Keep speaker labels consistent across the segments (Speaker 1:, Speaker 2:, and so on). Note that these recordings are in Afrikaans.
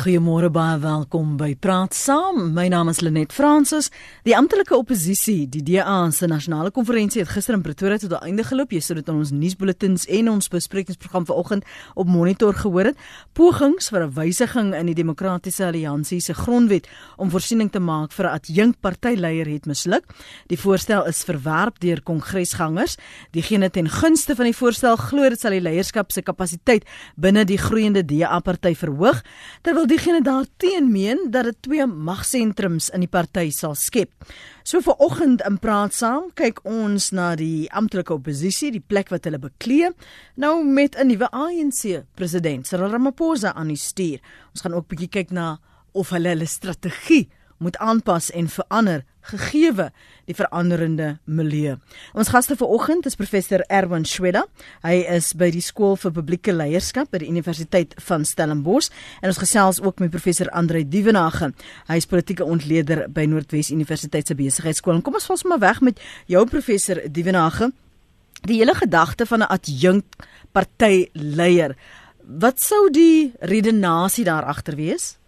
Speaker 1: Goeiemôre baie welkom by Praat Saam. My naam is Lenet Fransis. Die amptelike oppositie, die DA se nasionale konferensie het gister in Pretoria tot 'n einde geloop. Jy sou dit in ons nuusbulletins en ons besprekingsprogram vanoggend op monitor gehoor het. Pogings vir 'n wysiging in die Demokratiese Alliansie se grondwet om voorsiening te maak vir 'n adjunk partyleier het misluk. Die voorstel is verwerp deur kongresgangers. Diegene ten gunste van die voorstel glo dit sal die leierskap se kapasiteit binne die groeiende DA party verhoog. Terwyl diegene daarteen meen dat dit twee magsentrums in die party sal skep. So vir oggend in praat saam, kyk ons na die amptelike oppositie, die plek wat hulle beklee, nou met 'n nuwe ANC president, Cyril Ramaphosa aan die stuur. Ons gaan ook bietjie kyk na of hulle hulle strategie moet aanpas en verander gegeewe die veranderende milieu. Ons gaste vanoggend is professor Erwin Schweda. Hy is by die skool vir publieke leierskap by die Universiteit van Stellenbosch en ons gesels ook met professor Andre Dievenage. Hy is politieke ontleder by Noordwes Universiteit se besigheidskool. Kom ons val sommer weg met jou professor Dievenage. Die hele gedagte van 'n adjunk partyleier. Wat sou die redenasie daar agter wees?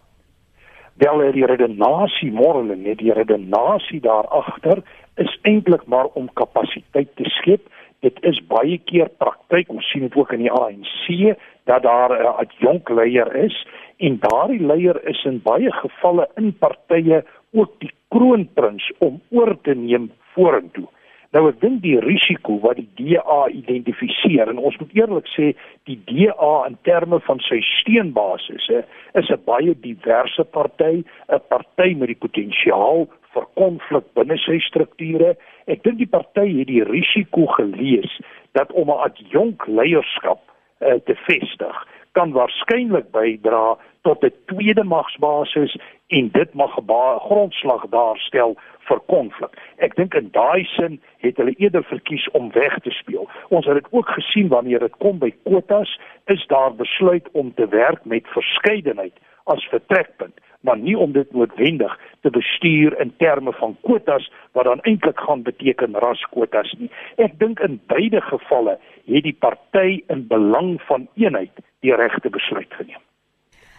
Speaker 2: Wel die redenasie môre net die redenasie daar agter is eintlik maar om kapasiteit te skep. Dit is baie keer praktyk ons sien dit ook in die ANC dat daar 'n adjunk leier is en daardie leier is in baie gevalle in partye ook die kroonprins om oor te neem vorentoe Nou ek dink die risiko wat die DA identifiseer en ons moet eerlik sê die DA in terme van sy steunbasis is 'n baie diverse party, 'n party met die potensiaal vir konflik binne sy strukture. Ek dink die party het die risiko gelees dat om 'n adjunk leierskap uh, te vestig kan waarskynlik bydra tot 'n tweede magsbasis en dit mag 'n grondslag daarstel vir konflik. Ek dink in daai sin het hulle eerder verkies om weg te speel. Ons het dit ook gesien wanneer dit kom by kwotas, is daar besluit om te werk met verskeidenheid as vertrekpunt, maar nie om dit noodwendig te bestuur in terme van kwotas wat dan eintlik gaan beteken raskwotas nie. Ek dink in beide gevalle het die party in belang van eenheid die regte besluit geneem.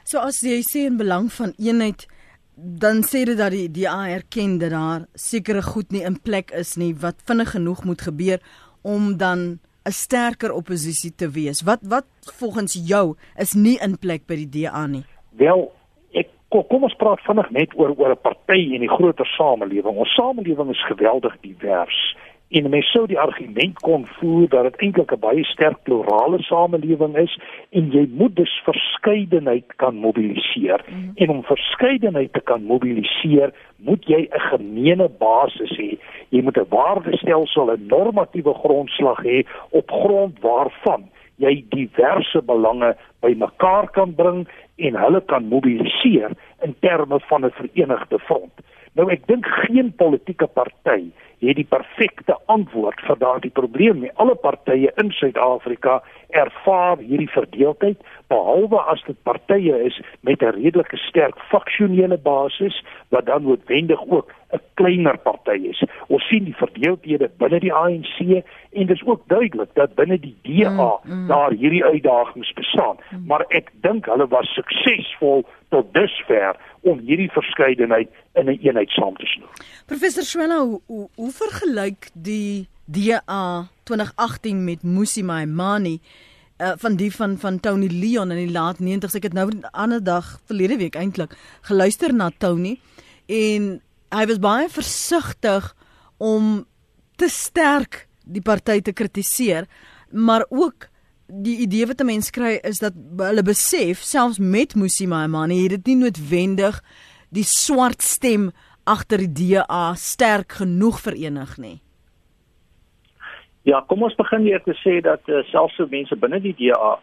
Speaker 1: So as jy sê in belang van eenheid dan sê dit dat die DA erken dat daar sekere goed nie in plek is nie wat vinnig genoeg moet gebeur om dan 'n sterker oppositie te wees. Wat wat volgens jou is nie in plek by die DA nie?
Speaker 2: Wel, ek kom ons praat vinnig net oor oor 'n party en die groter samelewing. Ons samelewing is geweldig divers en mens sou die argument kon voer dat dit eintlik 'n baie sterk plurale samelewing is en jy moet dus verskeidenheid kan mobiliseer. Mm -hmm. en om verskeidenheid te kan mobiliseer moet jy 'n gemeene basis hê. Jy moet 'n waardestelsel 'n normatiewe grondslag hê op grond waarvan jy diverse belange bymekaar kan bring en hulle kan mobiliseer in terme van 'n verenigde front nou ek dink geen politieke party het die perfekte antwoord vir daardie probleem nie. Alle partye in Suid-Afrika ervaar hierdie verdeeldheid behalwe as dit partye is met 'n redelike sterk faksionele basis wat dan noodwendig ook 'n kleiner party is. Ons sien die verdeeldhede binne die ANC en dit is ook duidelik dat binne die DA mm, mm. daar hierdie uitdagings bestaan. Mm. Maar ek dink hulle was suksesvol tot dusver om hierdie verskeidenheid in 'n een eenheid saam te snoer.
Speaker 1: Professor Swela, hoe, hoe, hoe vergelyk die DA 2018 met Musi Maimani uh, van die van van Tony Leon in die laat 90s? Ek het nou 'n ander dag verlede week eintlik geluister na Tony en hy was baie versigtig om te sterk die party te kritiseer, maar ook die idee wat 'n mens kry is dat hulle besef selfs met Musi Maimane het dit nie noodwendig die swart stem agter die DA sterk genoeg verenig nie.
Speaker 3: Ja, kom ons begin eers te sê dat uh, selfs so mense binne die DA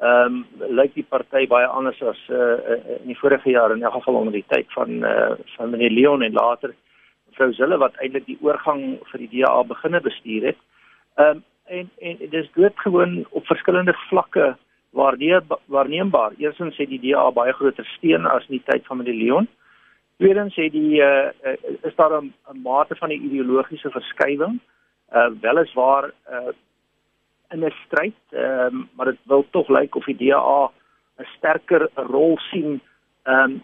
Speaker 3: ehm um, lyk die party baie anders as uh, in die vorige jare in elk geval onder die tyd van uh, van meneer Leon en later mevrou Zille wat eintlik die oorgang vir die DA beginne bestuur het. Ehm um, en en dit is doodgewoon op verskillende vlakke waarneem waarneembaar. Eerstens het die DA baie groter steun as in die tyd van meneer Leon. Tweedens het die uh, is daar 'n mate van 'n ideologiese verskywing. Uh weliswaar uh in 'n stryd, ehm uh, maar dit wil tog lyk of die DA 'n sterker rol sien ehm um,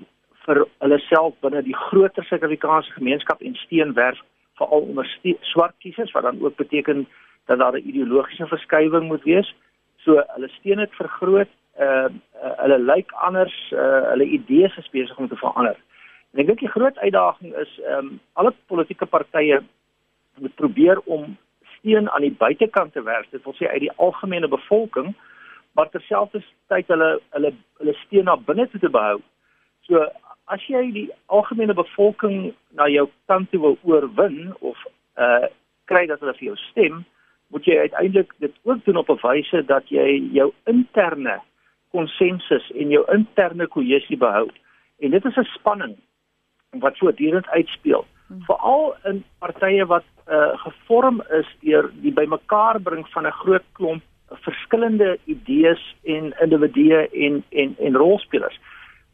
Speaker 3: vir hulle self binne die groter Suid-Afrikaanse gemeenskap en steenwerf veral onder swart kiesers wat dan ook beteken dat daar 'n ideologiese verskywing moet wees. So hulle steen het vergroot, ehm uh, hulle lyk anders, uh, hulle idees is besig om te verander. En ek dink die groot uitdaging is ehm um, alle politieke partye moet probeer om steen aan die buitekant te werk, dit wil sê uit die algemene bevolking, maar terselfdertyd hulle hulle hulle steen na binne toe te behou. So as jy die algemene bevolking na jou kant toe wil oorwin of uh kry dat hulle vir jou stem, moet jy uiteindelik dit ook doen op 'n wyse dat jy jou interne konsensus en jou interne kohesie behou. En dit is 'n spanning wat voortdurend uitspeel. Veral in partye wat uh gevorm is deur die bymekaar bring van 'n groot klomp verskillende idees en individue en en en rolspelers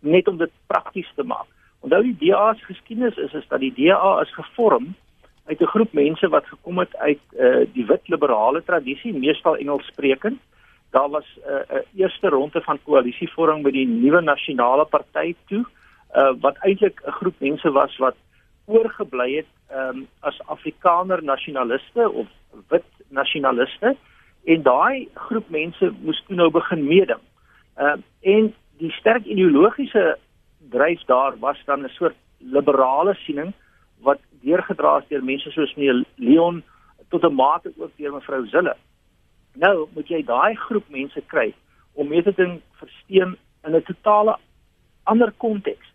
Speaker 3: net om dit prakties te maak. Onthou die DA se geskiedenis is is dat die DA is gevorm uit 'n groep mense wat gekom het uit uh, die wit liberale tradisie, meestal Engels sprekend. Daar was 'n uh, uh, eerste ronde van koalisievorming met die nuwe nasionale party toe, uh, wat eintlik 'n groep mense was wat oorgebly het um, as Afrikaner nasionaliste of wit nasionaliste en daai groep mense moes toe nou begin meeding. Ehm uh, en die sterk ideologiese dryf daar was dan 'n soort liberale siening wat deurgedra is deur mense soos meneer Leon tot 'n mate ook deur mevrou Zille. Nou moet jy daai groep mense kry om mee te ding versteen in 'n totale ander konteks.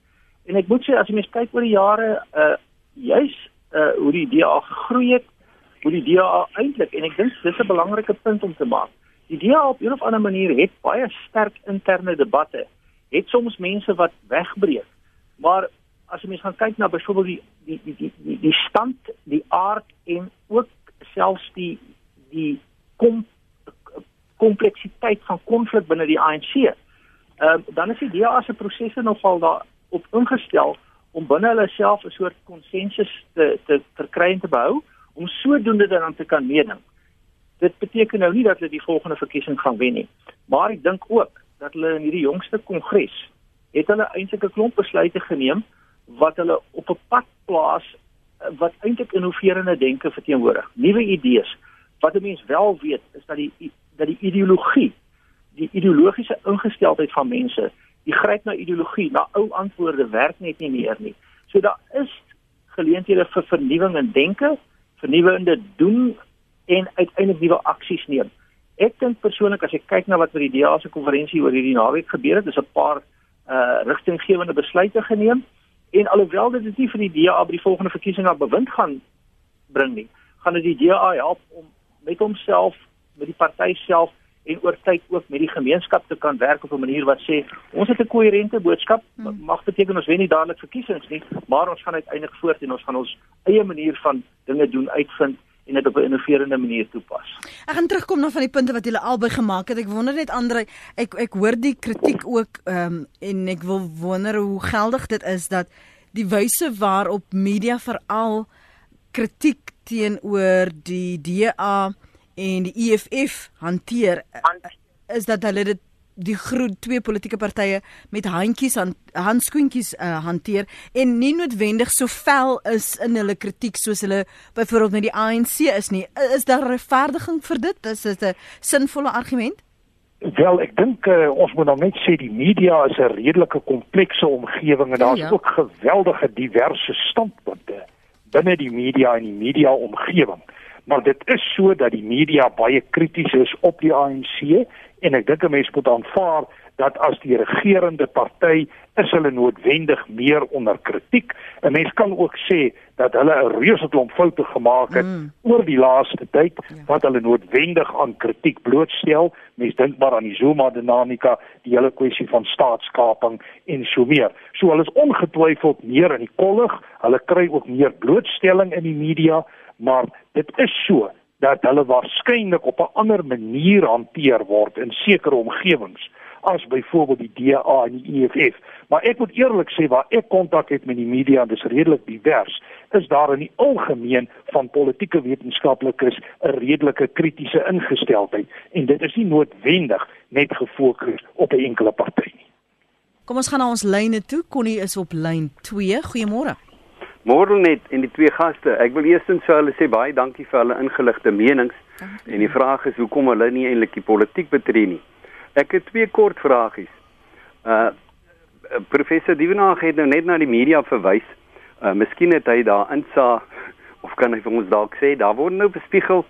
Speaker 3: En ek moet sê as jy mens kyk oor die jare uh juis uh hoe die DA gegroei het, hoe die DA eintlik en ek dink dis 'n belangrike punt om te maak. Die DA op 'n of ander manier het baie sterk interne debatte. Het soms mense wat wegbreek. Maar as jy mens gaan kyk na byvoorbeeld die die die die die, die stand, die aard en ook selfs die die kom kompleksiteit van konflik binne die ANC. Ehm uh, dan is die DA se prosesse nogal daar op ingestel om binne hulle self 'n soort konsensus te te verkry en te behou om sodoende dan te kan meeding dit beteken nou nie dat hulle die volgende verkiesing gaan wen nie. Maar ek dink ook dat hulle in hierdie jongste kongres het hulle eintlik 'n klomp besluite geneem wat hulle op 'n pad plaas eh, wat eintlik innoverende denke verteenwoordig. Nuwe idees. Wat 'n mens wel weet is dat die dat die ideologie, die ideologiese ingesteldheid van mense, die gryp na ideologie, na ou antwoorde werk net nie meer nie. So daar is geleenthede vir vernuwing in denke, vernuwende doen en uiteindelik nuwe aksies neem. Ek dink persoonlik as ek kyk na wat by die DA se konferensie oor hierdie naweek gebeur het, is 'n paar uh rigtinggewende besluite geneem en alhoewel dit nie vir die DA by die volgende verkiesing aan bewind gaan bring nie, gaan dit die DA help om met homself, met die party self en oor tyd ook met die gemeenskap te kan werk op 'n manier wat sê ons het 'n koherente boodskap hmm. mag beteken ons wen nie dadelik verkiesings nie maar ons gaan uiteindelik voort en ons gaan ons eie manier van dinge doen uitvind en dit op 'n innoverende manier toepas.
Speaker 1: Ek gaan terugkom na van die punte wat julle albei gemaak het. Ek wonder net Andre, ek ek hoor die kritiek ook ehm um, en ek wil wonder hoe geldig dit is dat die wyse waarop media veral kritiek teenoor die DA en die EFF hanteer is dat hulle dit die groot twee politieke partye met handjies aan handskoentjies uh, hanteer en nie noodwendig so vel is in hulle kritiek soos hulle byvoorbeeld met die ANC is nie. Is daar 'n regverdiging vir dit? Is dit 'n sinvolle argument?
Speaker 2: Wel, ek dink uh, ons moet nou net sê die media is 'n redelike komplekse omgewing en daar's ja, ja. ook geweldige diverse standpunte binne die media en die media omgewing. Maar dit is so dat die media baie krities is op die ANC en ek dink 'n mens moet aanvaar dat as die regerende party is hulle noodwendig meer onder kritiek. 'n Mens kan ook sê dat hulle 'n reuse klomp foute gemaak het mm. oor die laaste tyd ja. wat hulle noodwendig aan kritiek blootstel. Mens dink maar aan die Zuma dinamika, die hele kwessie van staatskaping en so meer. So hulle is ongetwyfeld meer in die kollig. Hulle kry ook meer blootstelling in die media, maar dit is so dat hulle waarskynlik op 'n ander manier hanteer word in sekere omgewings as byvoorbeeld die DA en die EFF. Maar ek moet eerlik sê waar ek kontak het met die media, dis redelik divers, is daar in die algemeen van politieke wetenskaplikes 'n redelike kritiese ingesteldheid en dit is nie noodwendig net gefokus op 'n enkele party nie.
Speaker 1: Kom ons gaan na ons lyne toe. Connie is op lyn 2. Goeiemôre.
Speaker 4: Môre net en die twee gaste. Ek wil eerstens vir hulle sê baie dankie vir hulle ingeligte menings. Dankie. En die vraag is hoekom hulle nie eintlik die politiek betree nie. Ek het twee kort vragies. Uh professor Dievenage het nou net na die media verwys. Uh miskien het hy daar insa of kan hy vir ons dalk sê daar word nou bespiegel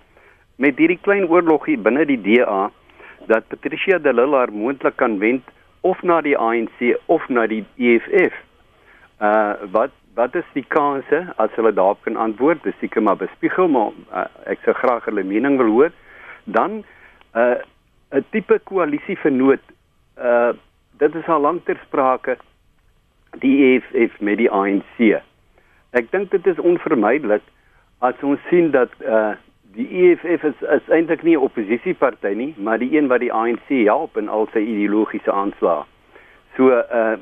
Speaker 4: met hierdie klein oorlogie binne die DA dat Patricia de Lille haar moontlik kan wend of na die ANC of na die EFF. Uh wat wat is die kanse as hulle daarop kan antwoord? Dis seker maar bespiegel maar uh, ek sou graag hulle mening wil hoor. Dan uh 'n tipe koalisie vernoot. Uh dit is al lank ter sprake die EFF met die ANC. Ek dink dit is onvermydelik as ons sien dat uh die EFF is, is eintlik nie 'n oppositieparty nie, maar die een wat die ANC help in al sy ideologiese aanslae. So uh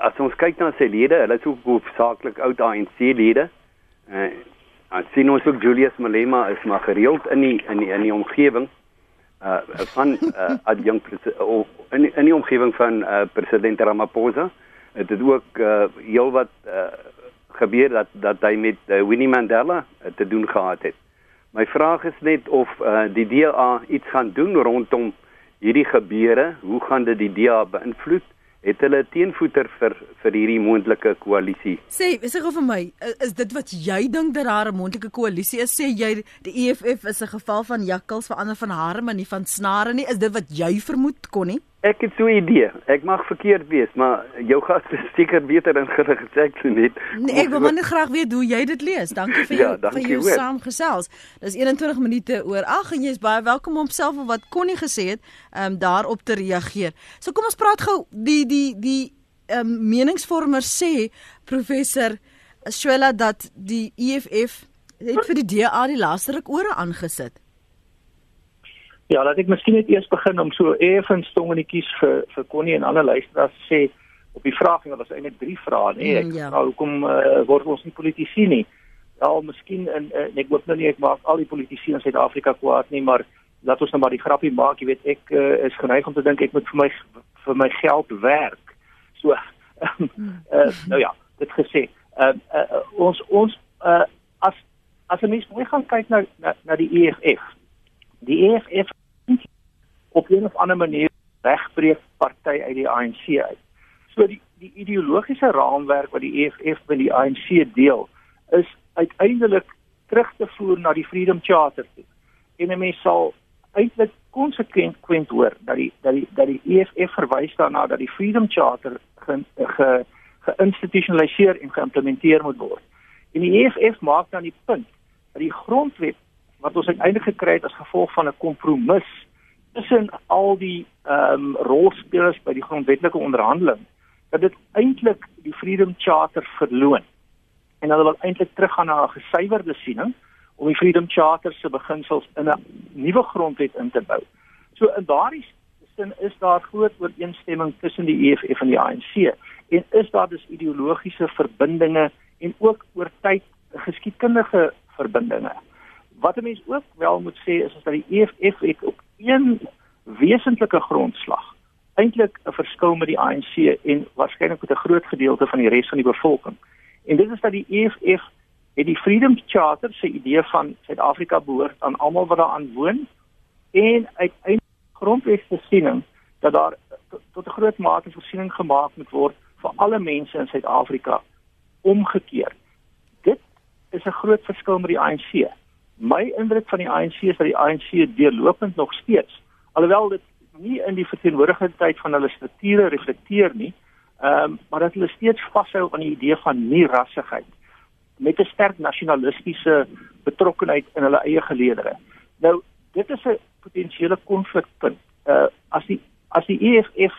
Speaker 4: as ons kyk na sy lede, hulle is ook hoofsaaklik oud ANC lede. Uh ons sien ons ook Julius Malema is maar gereeld in die in die in die omgewing uh van uh adjunct of in in die omgewing van uh president Ramaphosa. Dit het ook uh heelwat uh gebeur dat dat hy met uh, Winnie Mandela uh, te doen gehad het. My vraag is net of uh, die DA iets gaan doen rondom hierdie gebeure. Hoe gaan dit die DA beïnvloed? Het hulle teenvoeter vir vir hierdie moontlike koalisie?
Speaker 1: Sê, sê gou vir my, is dit wat jy dink dat daar 'n moontlike koalisie is? Sê jy die EFF is 'n geval van jakkals verander van hare maar nie van snare nie? Is dit wat jy vermoed kon nie?
Speaker 4: Ek het so 'n idee. Ek mag verkeerd wees, maar jou gas is seker beter ingelig as ek sou net.
Speaker 1: Nee, ek wil net graag weet hoe jy dit lees. Dankie vir ja, jou ja, dankie vir jou hoor. saamgesels. Dis 21 minute oor 8 en jy is baie welkom om self of wat Connie gesê het, ehm um, daarop te reageer. So kom ons praat gou die die die ehm um, meningsvormer sê professor Swela dat die EFF het vir die DA die laaste ruk ore aangesit.
Speaker 3: Ja, laat ek miskien net eers begin om so effens stongetjies vir vir Connie en ander luisteraars sê op die vraag en dit was eintlik drie vrae, nee, ek mm, ja. nou hoekom uh, word ons nie politici nie? Ja, miskien en, en ek hoop nou nie ek maak al die politici in Suid-Afrika kwaad nie, maar laat ons nou maar die grappie maak, jy weet ek uh, is geneig om te dink ek moet vir my vir my geld werk. So uh, uh, nou ja, dit gesê. Uh, uh, ons ons uh, as as 'n mens mooi gaan kyk na na, na die EFF. Die EFF op 'n of ander manier wegbreek party uit die ANC uit. So die die ideologiese raamwerk wat die EFF met die ANC deel is uiteindelik terug te voer na die Freedom Charter toe. En 'n mens sal eintlik konsekwent hoor dat die dat die dat die EFF verwys daarna dat die Freedom Charter ge, ge geïnstitusionaliseer en geïmplementeer moet word. En die EFF maak dan die punt dat die grondwet wat ons uiteindelik gekry het as gevolg van 'n kompromis tussen al die ehm um, rolspelers by die grondwetlike onderhandeling dat dit eintlik die Freedom Charter verloon. En hulle wil eintlik teruggaan na 'n gesuiwerde siening om die Freedom Charter se beginsels in 'n nuwe grondwet in te bou. So in daardie sin is daar groot ooreenstemming tussen die EFF en die ANC en is daar dus ideologiese verbindinge en ook oor tyd geskiedkundige verbindinge. Wat 'n mens ook wel moet sê is, is dat die EFF het op een wesentlike grondslag eintlik 'n verskil met die ANC en waarskynlik met 'n groot gedeelte van die res van die bevolking. En dit is dat die EFF het die Freedom Charter se idee van Suid-Afrika behoort aan almal wat daaraan woon en uiteindelik grondwetsvoorsiening dat daar tot 'n groot mate voorsiening gemaak moet word vir alle mense in Suid-Afrika omgekeer. Dit is 'n groot verskil met die ANC my indruk van die ANC is dat die ANC deurlopend nog steeds alhoewel dit nie in die verteenwoordiging van hulle strukture reflekteer nie ehm um, maar dat hulle steeds vashou aan die idee van nie rassigheid met 'n sterk nasionalistiese betrokkenheid in hulle eie geleedere. Nou dit is 'n potensiële konflikpunt. Uh as die as die EFF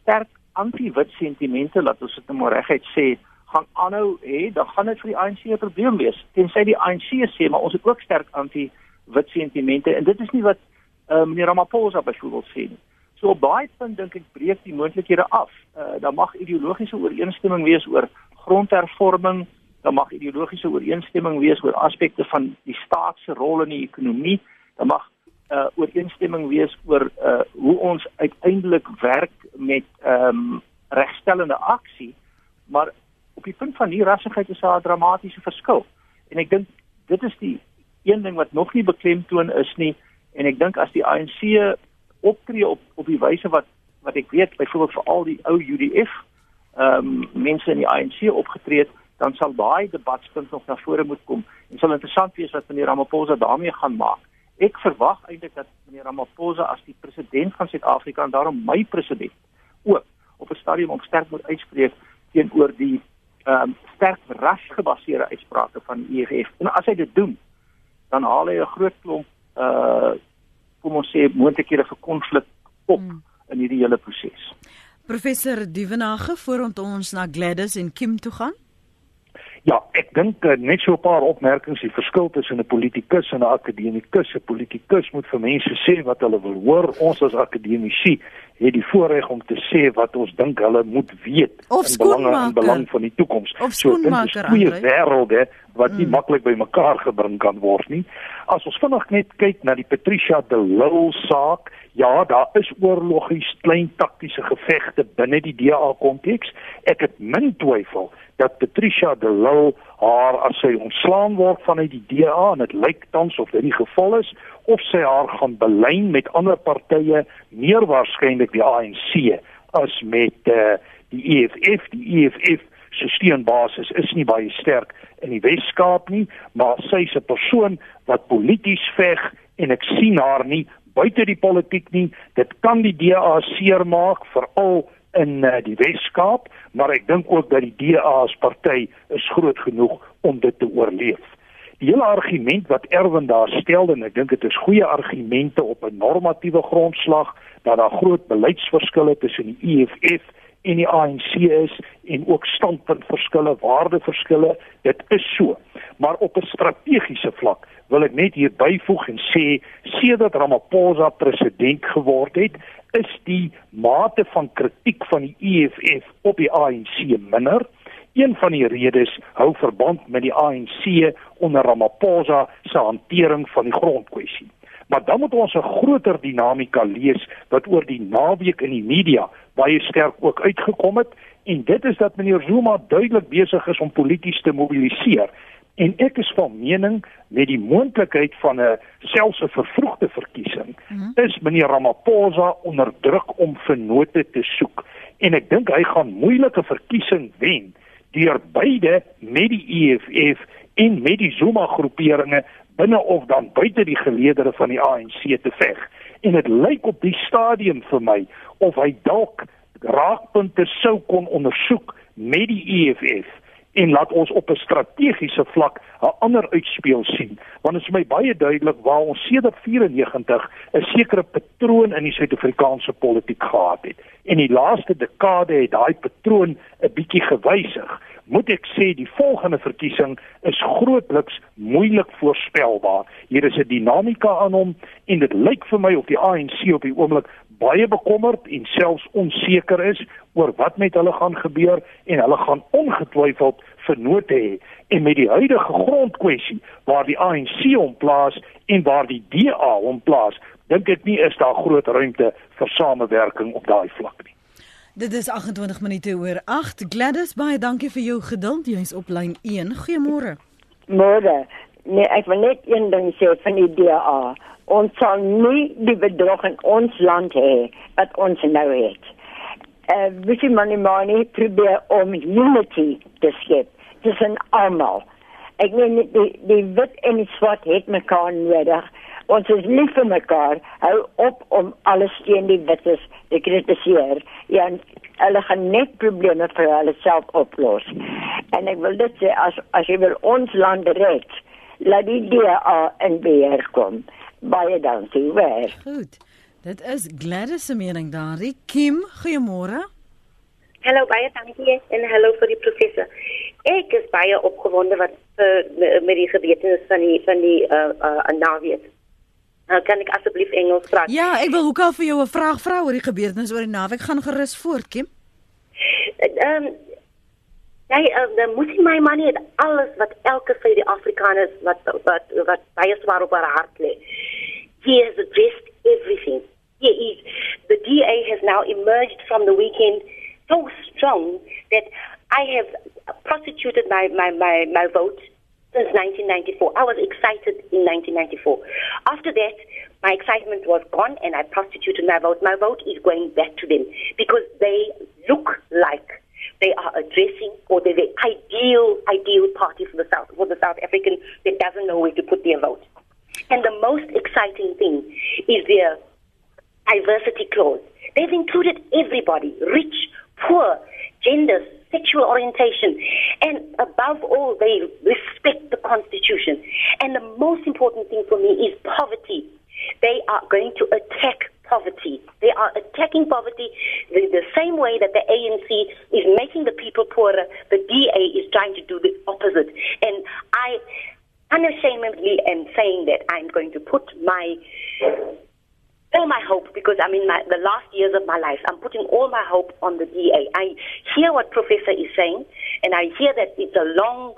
Speaker 3: sterk anti-wit sentimente laat ons dit nou maar reguit sê gaan aanhou hê, dan gaan dit vir die ANC 'n probleem wees. Tensy die ANC sê maar ons het ook sterk anti-wit sentimente en dit is nie wat uh, meneer Ramaphosa byvoorbeeld sê nie. So op daai punt dink ek breek die moontlikhede af. Uh, daar mag ideologiese ooreenstemming wees oor grondhervorming, daar mag ideologiese ooreenstemming wees oor aspekte van die staat se rol in die ekonomie, daar mag uh ooreenstemming wees oor uh hoe ons uiteindelik werk met ehm um, regstellende aksie, maar op die punt van hier rassigheid is daar 'n dramatiese verskil. En ek dink dit is die een ding wat nog nie beklemtoon is nie en ek dink as die ANC optree op op die wyse wat wat ek weet byvoorbeeld vir al die ou UDF ehm um, mense in die ANC opgetree het, dan sal daai debatspunt nog na vore moet kom en sal interessant wees wat meneer Ramaphosa daarmee gaan maak. Ek verwag eintlik dat meneer Ramaphosa as die president van Suid-Afrika en daarom my president ook op 'n stadium om sterk moet uitspreek teenoor die ehm um, sterk rasgebaseerde uitsprake van die EFF. En as hy dit doen, dan haal hy 'n groot klomp uh kom ons sê moontlikhede vir konflik op hmm. in hierdie hele proses.
Speaker 1: Professor Dievenage, voordat ons na Gladys en Kim toe gaan.
Speaker 2: Ja, ek dink uh, net so 'n paar opmerkings, die verskil tussen 'n politikus en 'n akademikus. 'n Politikus moet vir mense sê wat hulle wil hoor. Ons as akademici het die voorreg om te sê wat ons dink hulle moet weet
Speaker 1: in belang
Speaker 2: in belang van die toekoms.
Speaker 1: So dit is goeie
Speaker 2: wêrelde wat nie mm. maklik bymekaar gebring kan word nie. As ons vinnig net kyk na die Patricia de Lille saak, ja, daar is oorlogies klein taktiese gevegte binne die DA konteks. Ek het min twyfel dat Patricia de Lille haar as sy ontslaan word vanuit die DA en dit lyk tans of dit die geval is of sy haar gaan belyn met ander partye meer waarskynlik die ANC as met uh, die EFF die EFF se steunbasis is nie baie sterk in die Wes-Kaap nie maar sy is 'n persoon wat polities veg en ek sien haar nie buite die politiek nie. Dit kan die DA seermaak veral in uh, die Wes-Kaap, maar ek dink ook dat die DA as party is groot genoeg om dit te oorleef. Die hele argument wat Erwin daar stel en ek dink dit is goeie argumente op 'n normatiewe grondslag dat daar groot beleidsverskille tussen die EFF en die ANC is en ook standpuntverskille, waardeverskille, dit is so. Maar op 'n strategiese vlak wil ek net hier byvoeg en sê sedert Ramaphosa president geword het, is die mate van kritiek van die EFF op die ANC minder. Een van die redes hou verband met die ANC onder Ramaphosa se hantering van die grondkwessie. Maar dan moet ons 'n groter dinamika lees wat oor die naweek in die media baie sterk ook uitgekom het en dit is dat meneer Zuma duidelik besig is om polities te mobiliseer En ek is van mening met die moontlikheid van 'n selfs 'n vervroegde verkiesing -hmm. is meneer Ramaphosa onder druk om vennote te soek en ek dink hy gaan moeilike verkiesing wen deur beide met die EFF en met die Zuma groeperinge binne of dan buite die geleedere van die ANC te veg. En dit lyk op die stadium vir my of hy dalk raakpunte sou kon ondersoek met die EFF en laat ons op 'n strategiese vlak 'n ander uitspeel sien. Want dit is my baie duidelik waar ons sedert 94 'n sekere patroon in die Suid-Afrikaanse politiek gehad het. En die laaste dekade het daai patroon 'n bietjie gewysig. Moet ek sê die volgende verkiesing is grootliks moeilik voorspelbaar. Hier is 'n dinamika aan hom en dit lyk vir my of die ANC op die oomblik baie bekommerd en selfs onseker is oor wat met hulle gaan gebeur en hulle gaan ongetwyfeld vernoot hê. En met die huidige grondkwessie waar die ANC hom plaas en waar die DA hom plaas dink ek nie is daar groot ruimte vir samewerking op daai vlak nie.
Speaker 1: Dit is 28 minute oor 8 Gladys baie dankie vir jou geduld. Jy's op lyn 1 goeiemôre.
Speaker 5: Môre nee ek wil net een ding sê van die DA ons sal nie die bedrog in ons land hê wat ons nou het. Eh uh, Visie Money Money probeer om unity te skep tussen almal. Ek meen die die wit en die swart het mekaar nodig. Ons is lief vir mekaar. Hou op om alles teen die wites te kritiseer. Ja, hulle gaan net probleme vir hulle self oplos. En ek wil dit sê as as jy wil ons land red, laat die DA in beheer kom. Baie dankie, weer.
Speaker 1: Goed. Dit is Gladys se mening daarin. Kim, goeiemôre.
Speaker 6: Hallo, baie dankie en hallo vir die professor. Ek is baie opgewonde wat uh, met die gebeurtenis van die van die uh uh naweek. Nou kan ek asseblief Engels praat?
Speaker 1: Ja, ek wil ook al vir jou 'n vraag vra oor die gebeurtenis oor die naweek. Gaan gerus voort, Kim.
Speaker 6: Ehm um, Ja, uh, dan moet jy my manie alles wat elke Afrikaners wat wat wat baie swaar op haar hart lê. He has addressed everything. He is the DA has now emerged from the weekend so strong that I have prostituted my, my, my, my vote since 1994. I was excited in 1994. After that, my excitement was gone and I prostituted my vote. My vote is going back to them because they look like they are addressing or they're the ideal, ideal party for the South, for the South African that doesn't know where to put their vote. And the most exciting thing is their diversity clause. They've included everybody, rich, poor, genders, sexual orientation, and above all, they respect the Constitution. And the most important thing for me is poverty. They are going to attack poverty. They are attacking poverty the, the same way that the ANC is making the people poorer. The DA is trying to do the opposite. And I unashamedly am saying that I'm going to put my all my hope because I'm in my, the last years of my life. I'm putting all my hope on the DA. I hear what Professor is saying, and I hear that it's a long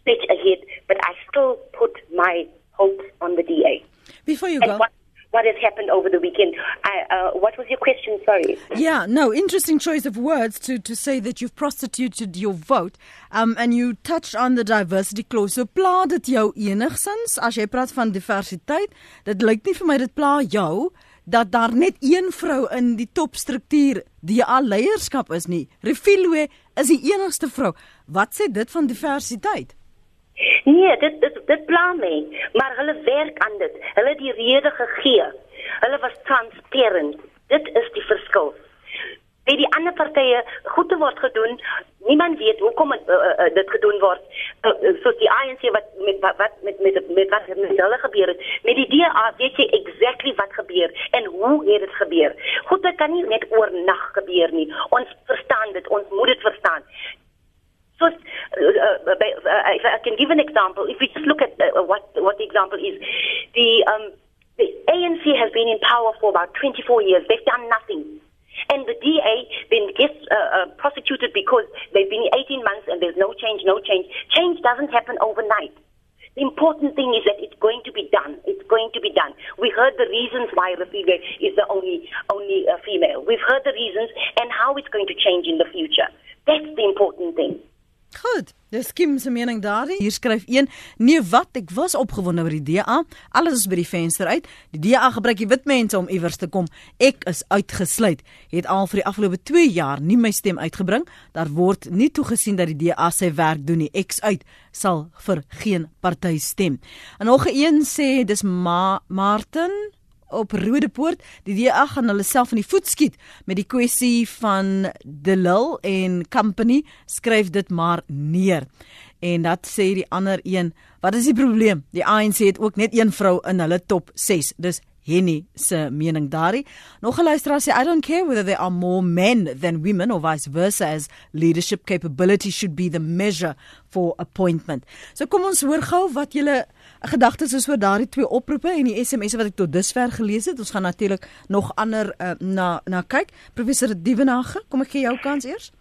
Speaker 6: stretch ahead, but I still put my hope on the DA.
Speaker 1: Before you
Speaker 6: and
Speaker 1: go.
Speaker 6: What, what has happened over the weekend? I, uh, what was your question? Sorry.
Speaker 1: Yeah, no, interesting choice of words to, to say that you've prostituted your vote. Um, and you touched on the diversity clause. So pla dit jou enigsins as jy praat van diversiteit? Dit lyk nie vir my dit pla jou dat daar net een vrou in die topstruktuur die al leierskap is nie. Refilwe is die enigste vrou. Wat sê dit van diversiteit?
Speaker 6: Nee, dit dit dit pla my, maar hulle werk aan dit. Hulle het die rede gegee. Hulle was transparant. Dit is die verskil. By die ander partye goed te word gedoen, niemand weet hoekom het, uh, uh, dit gedoen word. Uh, uh, soos die ANC wat met wat wat met met met wat met hulle gebeur het. Met die DA weet jy exactly wat gebeur en hoe het dit gebeur. Goed, dit kan nie net oornag gebeur nie. Ons verstaan dit, ons moet dit verstaan. So, uh, uh, uh, if I can give an example, if we just look at uh, what what the example is, the um, the ANC has been in power for about 24 years. They've done nothing, and the DA then gets uh, uh, prosecuted because they've been 18 months and there's no change, no change. Change doesn't happen overnight. The important thing is that it's going to be done. It's going to be done. We heard the reasons why Rafiga is the only only uh, female. We've heard the reasons and how it's going to change in the future. That's the important thing.
Speaker 1: Goed. Dis Kim se mening daarin. Hier skryf een: "Nee, wat? Ek was opgewonde oor die DA. Alles is by die venster uit. Die DA gebruik die wit mense om iewers te kom. Ek is uitgesluit. Het al vir die afgelope 2 jaar nie my stem uitgebring. Daar word nie toegesien dat die DA sy werk doen nie. Ek's uit. Sal vir geen party stem." En nog een sê dis Ma Martin op Rodepoort. Die DA gaan hulle self in die voet skiet met die kwessie van Delil en Company. Skryf dit maar neer. En dat sê die ander een, wat is die probleem? Die ANC het ook net een vrou in hulle top 6. Dis Henny se mening daarin. Nog 'n luisteraar sê I don't care whether there are more men than women or vice versa as leadership capability should be the measure for appointment. So kom ons hoor gou wat julle gedagtes is oor daardie twee oproepe en die SMS'e wat ek tot dusver gelees het. Ons gaan natuurlik nog ander uh, na na kyk. Professor Dievenage, kom ek gee jou kans eers.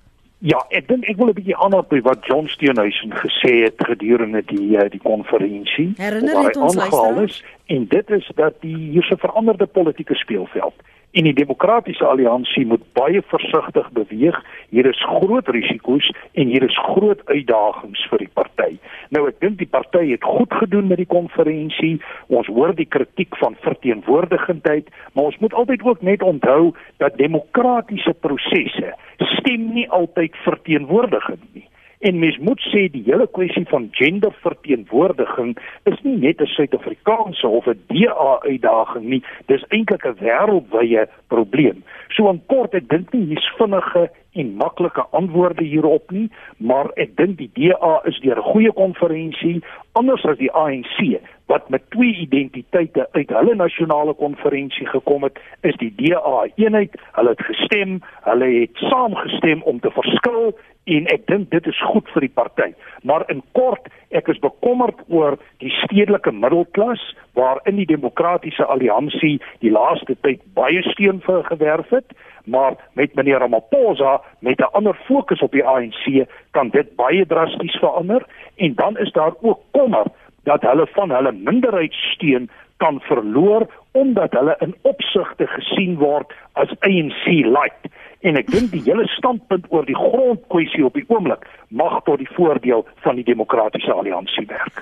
Speaker 2: Ja, ek dink ek wil 'n bietjie aanhaal by wat John Steenhuisen gesê het gedurende die uh, die konferensie.
Speaker 1: Herinner dit ons luisteraars?
Speaker 2: En dit is dat die hier 'n veranderde politieke speelveld en die demokratiese alliansie moet baie versigtig beweeg. Hier is groot risiko's en hier is groot uitdagings vir die party. Nou ek dink die party het goed gedoen met die konferensie. Ons hoor die kritiek van verteenwoordigendheid, maar ons moet altyd ook net onthou dat demokratiese prosesse stem nie altyd verteenwoordigend nie. En mens moet sê die hele kwessie van genderverteenwoordiging is nie net 'n Suid-Afrikaanse of 'n DA uitdaging nie, dis eintlik 'n wêreldwye probleem. So in kort, ek dink nie hier's vinnige en maklike antwoorde hierop nie, maar ek dink die DA is deur 'n goeie konferensie anders as die ANC wat met twee identiteite uit hulle nasionale konferensie gekom het, is die DA eenheid. Hulle het gestem, hulle het saamgestem om te verskil en ek dink dit is goed vir die party. Maar in kort, ek is bekommerd oor die stedelike middelklas waarin die demokratiese alliansie die laaste tyd baie steun vir gewerf het, maar met meneer Ramaphosa met 'n ander fokus op die ANC kan dit baie drasties verander en dan is daar ook kommer dat hulle van hulle minderheidssteun kan verloor omdat hulle in opsigte gesien word as ANC light en ek dink die hele standpunt oor die grondkwessie op die oomblik mag tot die voordeel van die demokratiese alliansie werk.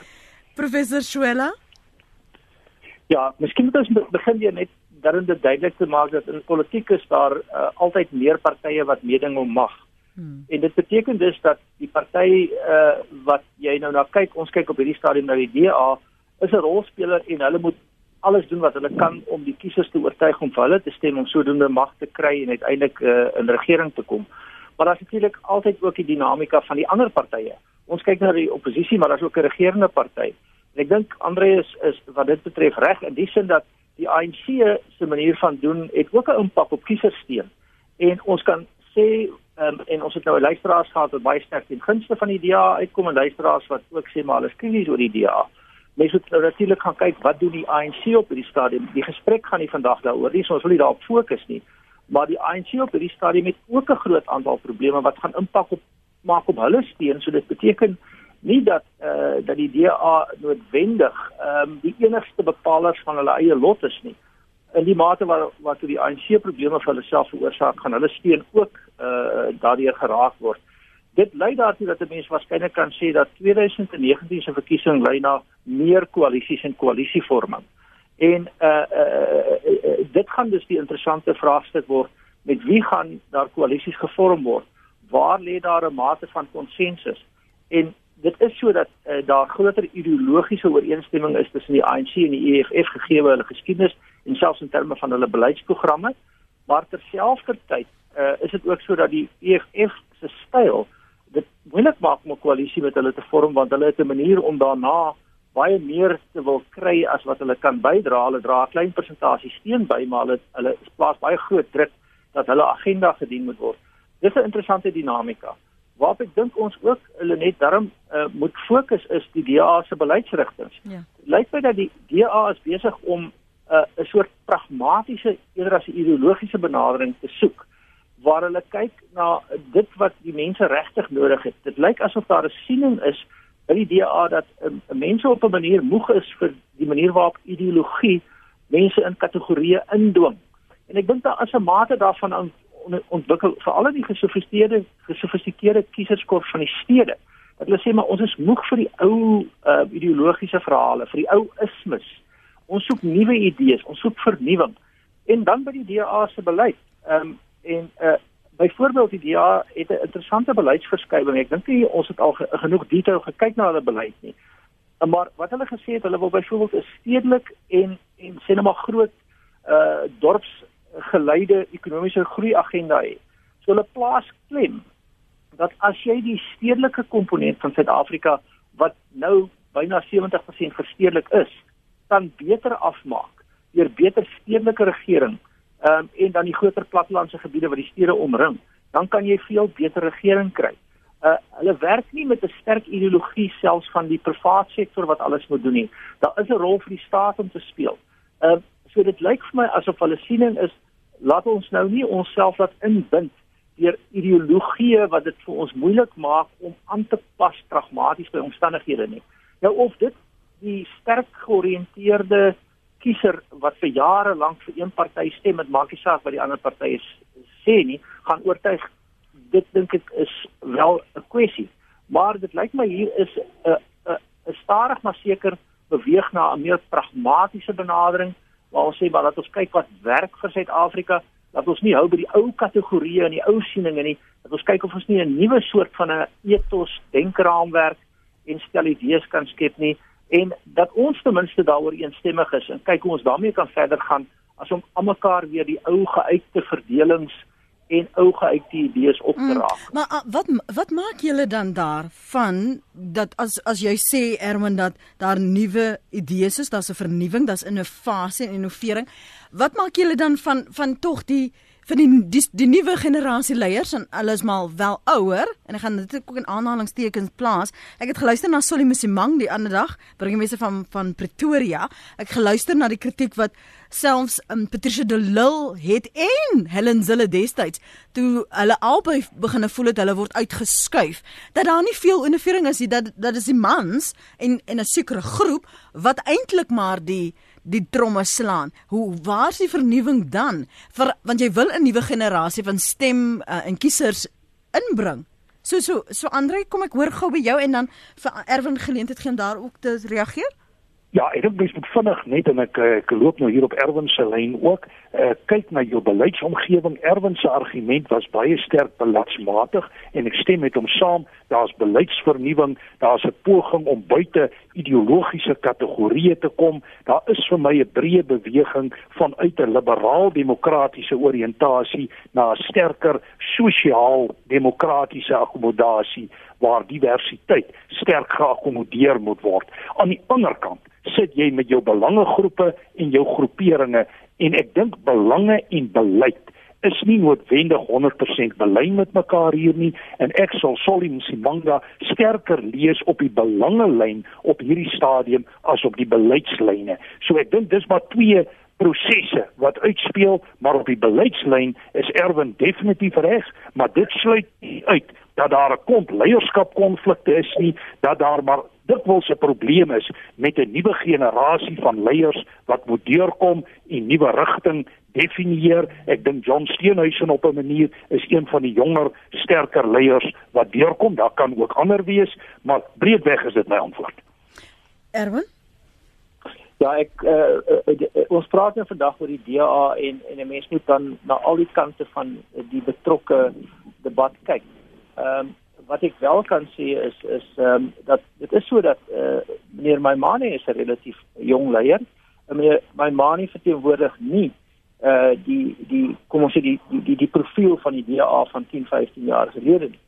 Speaker 1: Professor Schuela?
Speaker 3: Ja, miskien moet ons begin weer net daarin dit duidelik te maak dat in politiek is daar uh, altyd meer partye wat meeding om mag. Hmm. En dit beteken dus dat die party uh, wat jy nou na kyk, ons kyk op hierdie stadium na die DA, is 'n rolspeler en hulle moet alles doen wat hulle kan om die kiesers te oortuig om vir hulle te stem om sodoende mag te kry en uiteindelik uh, in regering te kom. Maar daar's natuurlik altyd ook die dinamika van die ander partye. Ons kyk na die oppositie, maar daar's ook 'n regerende party. En ek dink Andre is is wat dit betref reg in die sin dat die ANC se manier van doen het ook 'n impak op kieserssteun. En ons kan sê um, en ons het nou 'n luisteraars gehad wat baie sterk teen gunste van die DA uitkom en luisteraars wat ook sê maar hulle is krities oor die DA. Mense moet nou natuurlik gaan kyk wat doen die ANC op hierdie stadium. Die gesprek gaan nie vandag daaroor nie, so ons wil nie daarop fokus nie. Maar die ANC op hierdie stadium het ook 'n groot aantal probleme wat gaan impak op maak op hulle steun. So dit beteken nie dat eh uh, dat die DA noodwendig ehm um, die enigste bepalers van hulle eie lot is nie. In die mate waar wat die ANC probleme vir hulle self veroorsaak, gaan hulle steun ook eh uh, daardeur geraak word. Dit lei daartoe dat 'n mens waarskynlik kan sê dat 2019 se verkiesing lei na meer koalisies en koalisievorming. En eh uh, uh, uh, dit gaan dus die interessante vraagstuk word met wie gaan daar koalisies gevorm word? Waar lê daar 'n mate van konsensus? En dit is sodat uh, daar groter ideologiese ooreenstemming is tussen die ANC en die EFF gegee hulle geskiedenis en selfs in terme van hulle beleidsprogramme maar terselfdertyd uh, is dit ook sodat die EFF se styl dit moeilik maak om 'n koalisie met hulle te vorm want hulle het 'n manier om daarna baie meer te wil kry as wat hulle kan bydra hulle dra 'n klein persentasie steun by maar hulle hulle plaas baie groot druk dat hulle agenda gedien moet word dis 'n interessante dinamika waarop ek dink ons ook hulle net daarom uh, moet fokus is die DA se beleidsrigtinge. Ja. Lyk my dat die DA is besig om uh, 'n uh, soort pragmatiese eerder as 'n ideologiese benadering te soek waar hulle kyk na dit wat die mense regtig nodig het. Dit lyk asof daar 'n siening is by die DA dat um, mense op 'n manier moeg is vir die manier waarop ideologie mense in kategorieë indwing. En ek dink daar is 'n mate daarvan ontwikkel veral in die gesofistikeerde gesofistikeerde kieserskorps van die stede. Dat hulle sê maar ons is moeg vir die ou uh, ideologiese verhale, vir die ou ismes. Ons soek nuwe idees, ons soek vernuwing. En dan by die DA se beleid. Ehm um, en uh byvoorbeeld die DA het 'n interessante beleidsverskywing. Ek dink nie ons het al ge genoeg detail gekyk na hulle beleid nie. Maar wat hulle gesê het, hulle wil byvoorbeeld 'n stedelik en en sê net maar groot uh dorps geleide ekonomiese groei agenda het. So hulle plaas klem dat as jy die stedelike komponent van Suid-Afrika wat nou byna 70% verstedelik is, kan beter afmaak deur beter stedelike regering um, en dan die groter plattelandse gebiede wat die stede omring, dan kan jy veel beter regering kry. Uh, hulle werk nie met 'n sterk ideologie selfs van die private sektor wat alles moet doen nie. Daar is 'n rol vir die staat om te speel. Uh, so dit lyk vir my asof hulle siening is laat ons nou nie onsself laat inbind deur ideologieë wat dit vir ons moeilik maak om aan te pas pragmaties by omstandighede nie. Nou of dit die sterk georiënteerde kiezer wat vir jare lank vir een party stem, dit maak nie saak wat die ander partye sê nie, gaan oortuig. Dit dink ek is wel 'n kwessie. Maar dit lyk my hier is 'n 'n 'n stadig maar seker beweeg na 'n meer pragmatiese benadering waar ons sê maar dat ons kyk wat werk vir Suid-Afrika, dat ons nie hou by die ou kategorieë en die ou sieninge nie, dat ons kyk of ons nie 'n nuwe soort van 'n ethos denkraamwerk en stel idees kan skep nie en dat ons ten minste daaroor eensstemmig is en kyk hoe ons daarmee kan verder gaan as om almekaar weer die ou geuite verdelings en ou geuite idees op te mm, raak.
Speaker 1: Mm, maar uh, wat wat maak julle dan daarvan dat as as jy sê Erwin dat daar nuwe idees is, daar's 'n vernuwing, daar's innovasie en innovering. Wat maak julle dan van van tog die vir die die, die nuwe generasie leiers en hulle is maar wel ouer en ek gaan dit ook in aanhalingstekens plaas. Ek het geluister na Solly Musimang die ander dag, burgemeester van van Pretoria. Ek geluister na die kritiek wat selfs um, Patricia de Lille het en Helen Zille destyds toe hulle albei begine voel het hulle word uitgeskuif. Dat daar nie veel innovering is nie, dat dat is die mans en en 'n sekere groep wat eintlik maar die die tromme slaan. Hoe waar's die vernuwing dan? Vir want jy wil 'n nuwe generasie van stem uh, en kiesers inbring. So so so Andre, kom ek hoor gou by jou en dan vir Erwin geleentheid gee om daar ook te reageer.
Speaker 2: Ja, ek dink mens moet vinnig net en ek ek loop nou hier op Erwin se lyn ook. Uh, kyk na jou beleidsomgewing. Erwin se argument was baie sterk beleidsmatig en ek stem met hom saam. Daar's beleidsvernuwing, daar's 'n poging om buite ideologiese kategorieë te kom. Daar is vir my 'n breë beweging vanuit 'n liberaal-demokratiese oriëntasie na 'n sterker sosiaal-demokratiese akkommodasie waar diversiteit sterk geakkommodeer moet word. Aan die ander kant sit jy met jou belangegroepe en jou groeperinge en ek dink belange en beleid is nie noodwendig 100% belyn met mekaar hier nie en ek sal Solly Msimanga sterker lees op die belangelyn op hierdie stadium as op die beleidslyne. So ek dink dis maar twee prosesse wat uitspeel, maar op die beleidslyn is Erwin definitief reg, maar dit sluit uit dat daar 'n klomp leierskapkonflikte is nie, dat daar maar dikwels 'n probleem is met 'n nuwe generasie van leiers wat moet deurkom en nuwe rigting definieer. Ek dink John Steenhuisen op 'n manier is een van die jonger, sterker leiers wat deurkom. Daar kan ook ander wees, maar breedweg is dit my antwoord.
Speaker 1: Erwin
Speaker 3: Ja, ek uh, uh, uh, ons praat nou vandag oor die DA en en 'n mens moet dan na al die kante van die betrokke debat kyk. Ehm um, wat ek wel kan sê is is ehm um, dat dit is so dat eh uh, meneer Maimane is 'n relatief jong leier. En meneer Maimane verteenwoordig nie eh uh, die die kom ons sê die die die, die profiel van die DA van 10, 15 jaar gelede nie.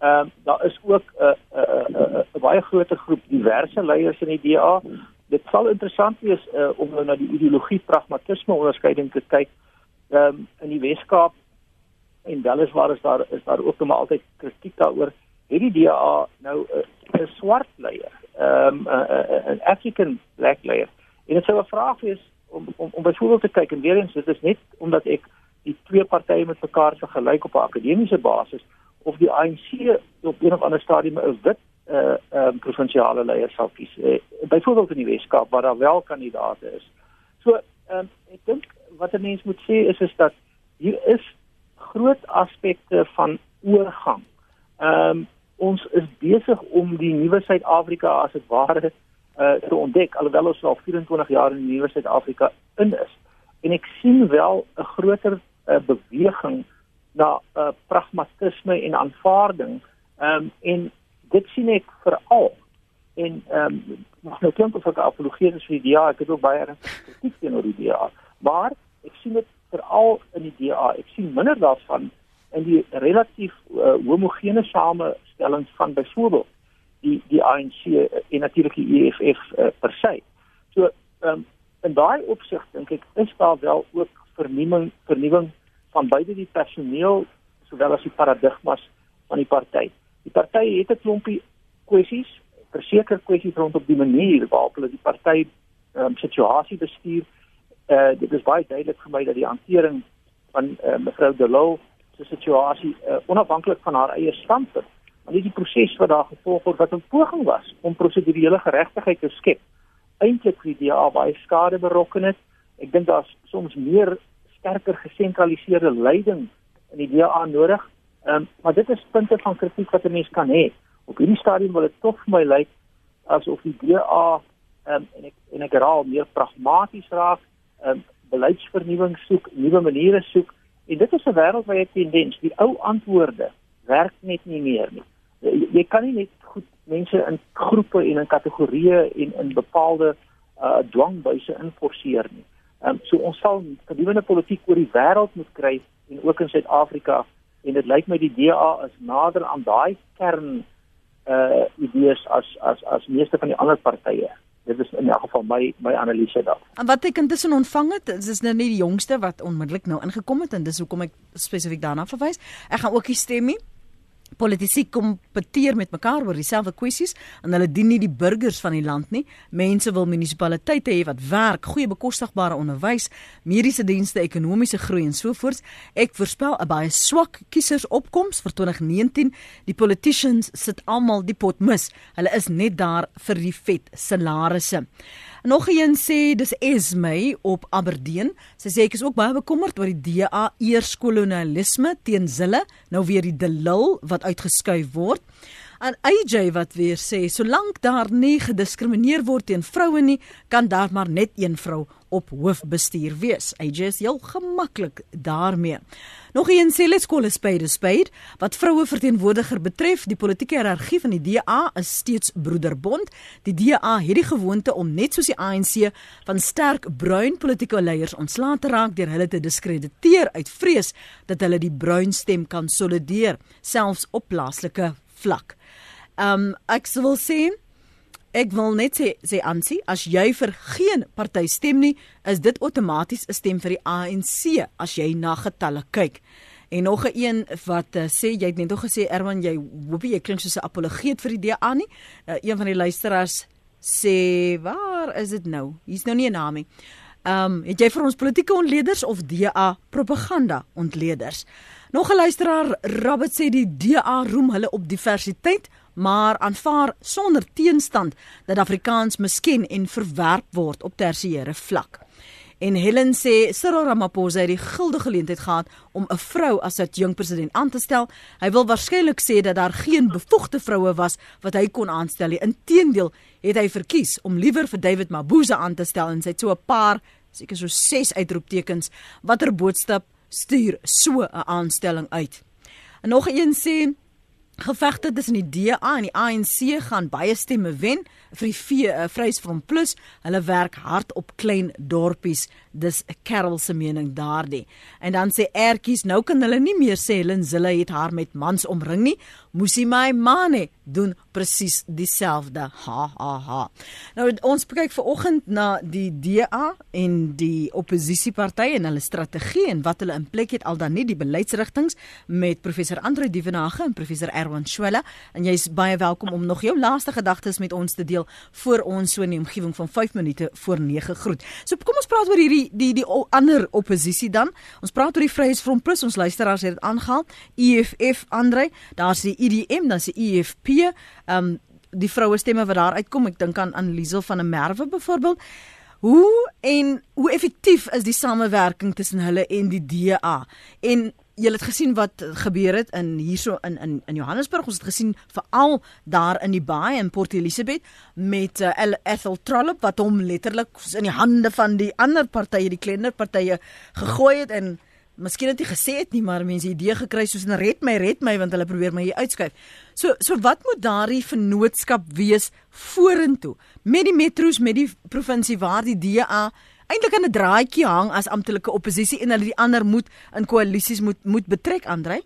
Speaker 3: Ehm um, daar is ook 'n uh, 'n uh, uh, uh, uh, baie groter groep diverse leiers in die DA. Dit sal interessant wees uh, om nou na die ideologie pragmatisme onderskeiding te kyk. Ehm um, in die Weskaap en weliswaar is daar is daar ook nog altyd kritiek daaroor het die DA nou 'n swart leier, ehm um, 'n African black leier. En dit sou 'n vraag wees om om om byvoorbeeld te kyk en weer eens dit is net omdat ek die twee partye met mekaar vergelyk op 'n akademiese basis of die ANC op een of ander stadium 'n wit uh, um, provinsiale leier sal kies. Uh, byvoorbeeld in die Weskaap waar daar wel kandidaate is. So um, ek dink wat 'n mens moet sê is is dat hier is groot aspekte van oorgang. Ehm um, ons is besig om die nuwe Suid-Afrika as dit ware uh, te ontdek alhoewel ons al 24 jaar in die nuwe Suid-Afrika in is. En ek sien wel 'n groter uh, beweging na uh, pragmatisme en aanvaarding. Ehm um, en dit sien ek veral en ehm um, nou klink of ek apologeer vir die DA, ek het ook baie kritiek teenoor die DA, maar ek sien dit veral in die DA. Ek sien minder daarvan in die relatief uh, homogene samestelling van byvoorbeeld die die ANC en natuurlik die EFF uh, per se. So um, in daai opsig dink ek is daar wel ook vernuwing vernuwing van beide die personeel sowel as die paradigmas van die party. Die party het 'n klompie kwessies, verseker kwessies rondom die manier waarop hulle die party um, situasie bestuur uh, dit is baie duidelik vir my dat die hantering van uh, mevrou Delou se situasie uh, onafhanklik van haar eie standpunt, maar dit die proses wat daar gevolg word wat 'n poging was om prosedurele geregtigheid te skep. Eintlik vir die DA baie skade berokken het. Ek dink daar's soms meer sterker gesentraliseerde leiding in die DA nodig. Ehm um, maar dit is punte van kritiek wat 'n mens kan hê. Op hierdie stadium wil dit tog vir my lyk asof die DA ehm um, en ek en ek raal meer pragmaties raak um, beleidsvernuwing soek, nuwe maniere soek en dit is 'n wêreld waar jy tendens die ou antwoorde werk net nie meer nie. Jy, jy kan nie net goed mense in groepe en in kategorieë en in bepaalde uh dwangbuise inforceer nie. Ehm um, so ons sal gedurende politiek oor die wêreld moet kry en ook in Suid-Afrika en dit lyk my die DA is nader aan daai kern uh idees as as as meeste van die ander partye dit is in elk geval my my analise daar.
Speaker 1: En wat ek intussen ontvang het, is, is nou nie die jongste wat onmiddellik nou ingekom het en dis hoekom ek spesifiek daarna verwys. Ek gaan ook hier stem nie politici kompeteer met mekaar oor dieselfde kwessies en hulle dien nie die burgers van die land nie. Mense wil munisipaliteite hê wat werk, goeie bekostigbare onderwys, mediese dienste, ekonomiese groei en so voort. Ek voorspel 'n baie swak kiesersopkoms vir 2019. Die politicians sit almal die pot mis. Hulle is net daar vir die vet salarisse. Nog een sê dis Esme op Aberdeen. Sy sê ek is ook baie bekommerd oor die DA eerskolonialisme teen Zille, nou weer die Delil wat uitgeskuif word. En AJ wat weer sê solank daar nie gediskrimineer word teen vroue nie, kan daar maar net een vrou op hoofbestuur wees. AJ is heel gemaklik daarmee. Nog een sê let's call a spade a spade wat vroue verteenwoordiger betref, die politieke hiërargie van die DA is steeds broederbond. Die DA het die gewoonte om net soos die ANC van sterk bruin politieke leiers ontslae te raak deur hulle te diskrediteer uit vrees dat hulle die bruin stem kan solideer, selfs op plaaslike vlak. Um ek wil sê ek wil net sê sê Ansie, as jy vir geen party stem nie, is dit outomaties 'n stem vir die ANC as jy na getalle kyk. En nog 'n een wat uh, sê jy het net nog gesê Erwan jy hoop jy klink soos 'n apologeet vir die DA nie. Uh, een van die luisteraars sê waar is dit nou? Hier's nou nie 'n naam nie. Ehm um, het jy vir ons politieke ontleeders of DA propaganda ontleeders? Nog 'n luisteraar, Rabbit sê die DA roem hulle op diversiteit, maar aanvaar sonder teenstand dat Afrikaans misken en verwerp word op tersiêre vlak. En Helen sê Cyril Ramaphosa het die guldige geleentheid gehad om 'n vrou as sy jong president aan te stel. Hy wil waarskynlik sê dat daar geen bevoegde vroue was wat hy kon aanstel nie. Inteendeel het hy verkies om liewer vir David Mabuza aan te stel en sy het so 'n paar, seker so 6 uitroeptekens watter boodskap stuur so 'n aanstelling uit. En nog een sê Gevegte tussen die DA en die ANC gaan baie stemme wen vir die uh, Vryheidsfront Plus. Hulle werk hard op klein dorpies. Dis 'n Carol se mening daardie. En dan sê Ertjies, nou kan hulle nie meer sê Helen Zille het haar met mans omring nie. Moesie my mane doen presies dieselfde. Ha ha ha. Nou ons kyk ver oggend na die DA en die oppositiepartye en hulle strategie en wat hulle in plek het al dan nie die beleidsrigtinge met professor Andre Dievenage en professor Erwan Swela en jy's baie welkom om nog jou laaste gedagtes met ons te deel voor ons so in die omgewing van 5 minute voor 9 groet. So kom ons praat oor hierdie die die, ander oppositie dan. Ons praat oor die Vryheidsfront Plus. Ons luisteraars het dit aangehaal. EFF Andre, daar's die IDM, dan se EFP, ehm um, die vroue stemme wat daar uitkom. Ek dink aan Anneliesel van der Merwe byvoorbeeld. Hoe en hoe effektief is die samewerking tussen hulle en die DA? En jy het gesien wat gebeur het in hierso in in in Johannesburg. Ons het gesien veral daar in die baai in Port Elizabeth met uh, Ethel Trollop wat hom letterlik in die hande van die ander partye, die kleiner partye gegooi het en miskien het hy gesê het nie, maar mense idee gekry soos 'n red my, red my want hulle probeer my hier uitskuif. So so wat moet daardie vennootskap wees vorentoe met die metro's met die provinsie waar die DA eintlik aan 'n draadjie hang as amptelike oppositie en hulle die ander moet in koalisies moet moet betrek Andre?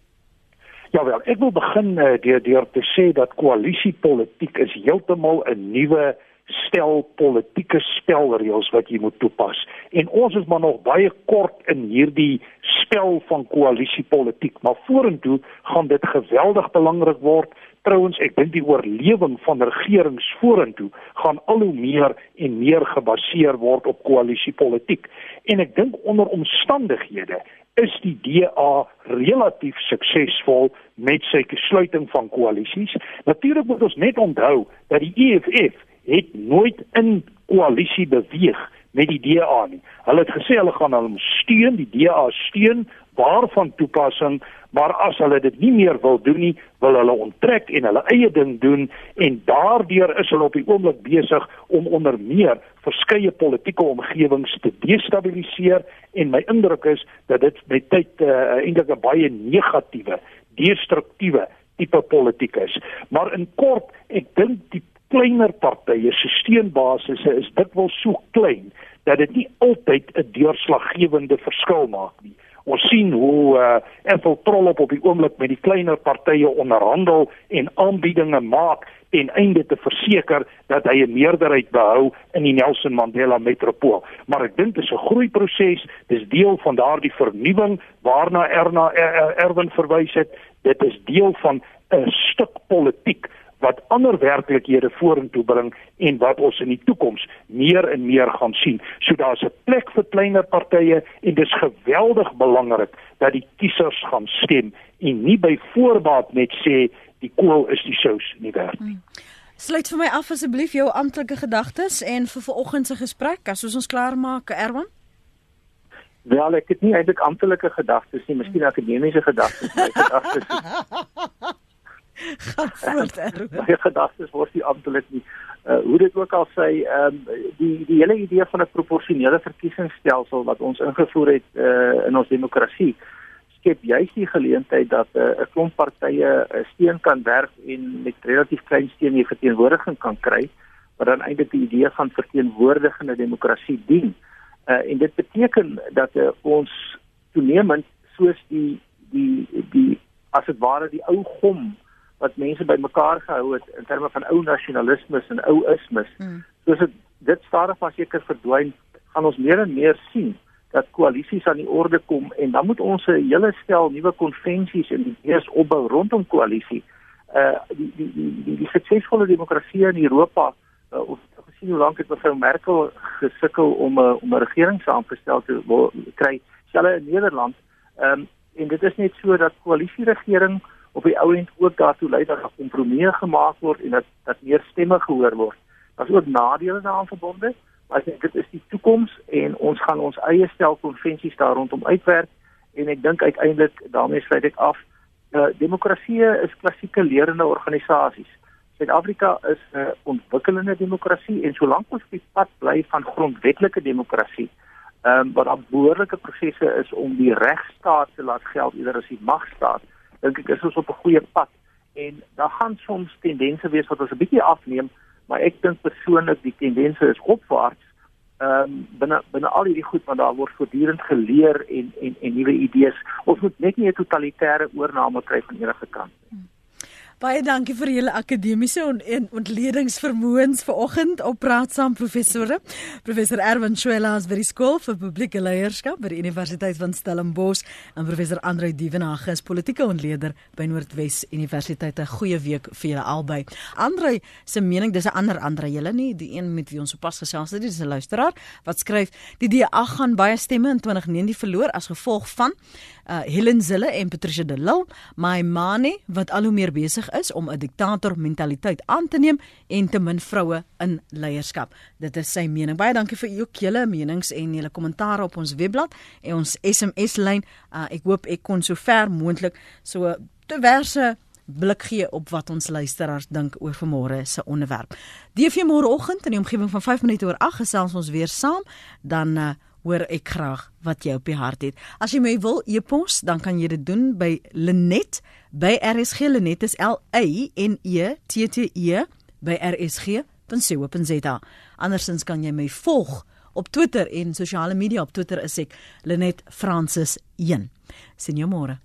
Speaker 2: Ja wel, ek wil begin uh, deur deur te sê dat koalisiepolitiek is heeltemal 'n nuwe stel politieke spelreëls wat jy moet toepas. En ons is maar nog baie kort in hierdie spel van koalisiepolitiek, maar vorentoe gaan dit geweldig belangrik word. Trouwens, ek dink die oorlewing van regerings vorentoe gaan al hoe meer en meer gebaseer word op koalisiepolitiek. En ek dink onder omstandighede is die DA relatief suksesvol met sy sluiting van koalisies. Natuurlik moet ons net onthou dat die EFF het nooit in koalisie beweeg met die DA nie. Hulle het gesê hulle gaan hom steun, die DA steun waarvan toepassing, maar as hulle dit nie meer wil doen nie, wil hulle onttrek en hulle eie ding doen en daardeur is hulle op die oomblik besig om onder meer verskeie politieke omgewings te destabiliseer en my indruk is dat dit met tyd uh, eintlik 'n baie negatiewe, destruktiewe tipe politiek is. Maar in kort, ek dink die kleiner partye se steunbasisse is dikwels so klein dat dit nie altyd 'n deurslaggewende verskil maak nie. Ons sien hoe uh, Ethel Trollop op die oomblik met die kleiner partye onderhandel en aanbiedinge maak ten einde te verseker dat hy 'n meerderheid behou in die Nelson Mandela metropool. Maar ek dink dit is 'n groeiproses, dis deel van daardie vernuwing waarna Erna er, er, Erwin verwys het. Dit is deel van 'n stuk politiek wat ander werklikhede vorentoe bring en wat ons in die toekoms meer en meer gaan sien. So daar's 'n plek vir kleiner partye en dis geweldig belangrik dat die kiesers gaan stem en nie by voorbaat net sê die kool is die sous nie werd nie. Hmm.
Speaker 1: Sluit vir my af asseblief jou amptelike gedagtes en vir vanoggend se gesprek as ons klaar maak, Erwan.
Speaker 3: Wel, ek het nie eintlik amptelike gedagtes nie, miskien akademiese gedagtes, my gedagtes.
Speaker 1: Gaan voort, Erwan.
Speaker 3: My gedagtes word nie amptelik nie. Uh, hoe dit ook al sê, ehm um, die die hele idee van 'n proporsionele verkiesingsstelsel wat ons ingevoer het uh, in ons demokrasie skep juis die geleentheid dat uh, 'n uh, klomp partye 'n uh, steen kan werf en met relatief klein steen die verteenwoordiging kan kry wat dan eintlik die idee van verteenwoordigende demokrasie dien. Uh, en dit beteken dat uh, ons toenemend soos die die die as dit ware die ou gom wat mense bymekaar gehou het in terme van ou nasionalisme en ou ismes hmm. soos dit dit stadig maar seker verdwyn gaan ons meer en meer sien dat koalisies aan die orde kom en dan moet ons 'n hele stel nuwe konvensies en idees opbou rondom koalisie. Uh die die die die, die suksesvolle demokrasie in Europa uh, of gesien hoe lank het mevrou Merkel gesukkel om 'n uh, om 'n regering saamgestel te kry, selfs in Nederland. Ehm um, en dit is net so dat koalisieregering op die ou end ook daartoe lei dat 'n kompromie gemaak word en dat dat meer stemme gehoor word. Daar's ook nadele daaraan verbonde, maar ek dink dit is die toekoms en ons gaan ons eie stel konvensies daar rondom uitwerk en ek dink uiteindelik daarmee sluit ek af. Uh, demokrasie is klassieke lerende organisasies. Suid-Afrika is 'n uh, ontwikkelende demokrasie en solank ons op die pad bly van grondwetlike demokrasie, ehm um, wat 'n behoorlike prosesse is om die regstaat te laat geld eerder as die magstaat, dink ek is ons op 'n goeie pad. En daar gaan soms tendense wees wat ons 'n bietjie afneem, maar ek dink persoonlik die tendense is opwaarts. Ehm um, binne binne al hierdie goed wat daar word voortdurend geleer en en en nuwe idees. Ons moet net nie 'n totalitêre oorneem kry van enige kant nie.
Speaker 1: Baie dankie vir julle akademiese en on, ontledingsvermoëns vanoggend op praat saam professore. Professor Erwin Schwellas by die skool vir publieke leierskap by die Universiteit van Stellenbosch en professor Andre Dievenage is politieke ontleder by Noordwes Universiteit. 'n Goeie week vir julle albei. Andre se mening, dis 'n ander Andre julle nie, die een met wie ons sopas gesels het, dis 'n luisteraar wat skryf: "Die DA gaan baie stemme in 2019 verloor as gevolg van uh, Helen Zille en Patricia de Lille, my manie wat al hoe meer besig is om 'n diktator mentaliteit aan te neem en te min vroue in leierskap. Dit is sy mening. Baie dankie vir ook julle menings en julle kommentare op ons webblad en ons SMS lyn. Uh, ek hoop ek kon so ver moontlik so diverse blik gee op wat ons luisteraars dink oor vanmôre se onderwerp. DV môreoggend in die omgewing van 5 minute oor 8 gesels ons weer saam dan uh, hoor ek graag wat jy op die hart het. As jy my wil e-pos, dan kan jy dit doen by Lenet by RSG Lenet is L A N E T T E by rsg.co.za. Andersins kan jy my volg op Twitter en sosiale media op Twitter is ek Lenet Francis 1. Sien jou môre.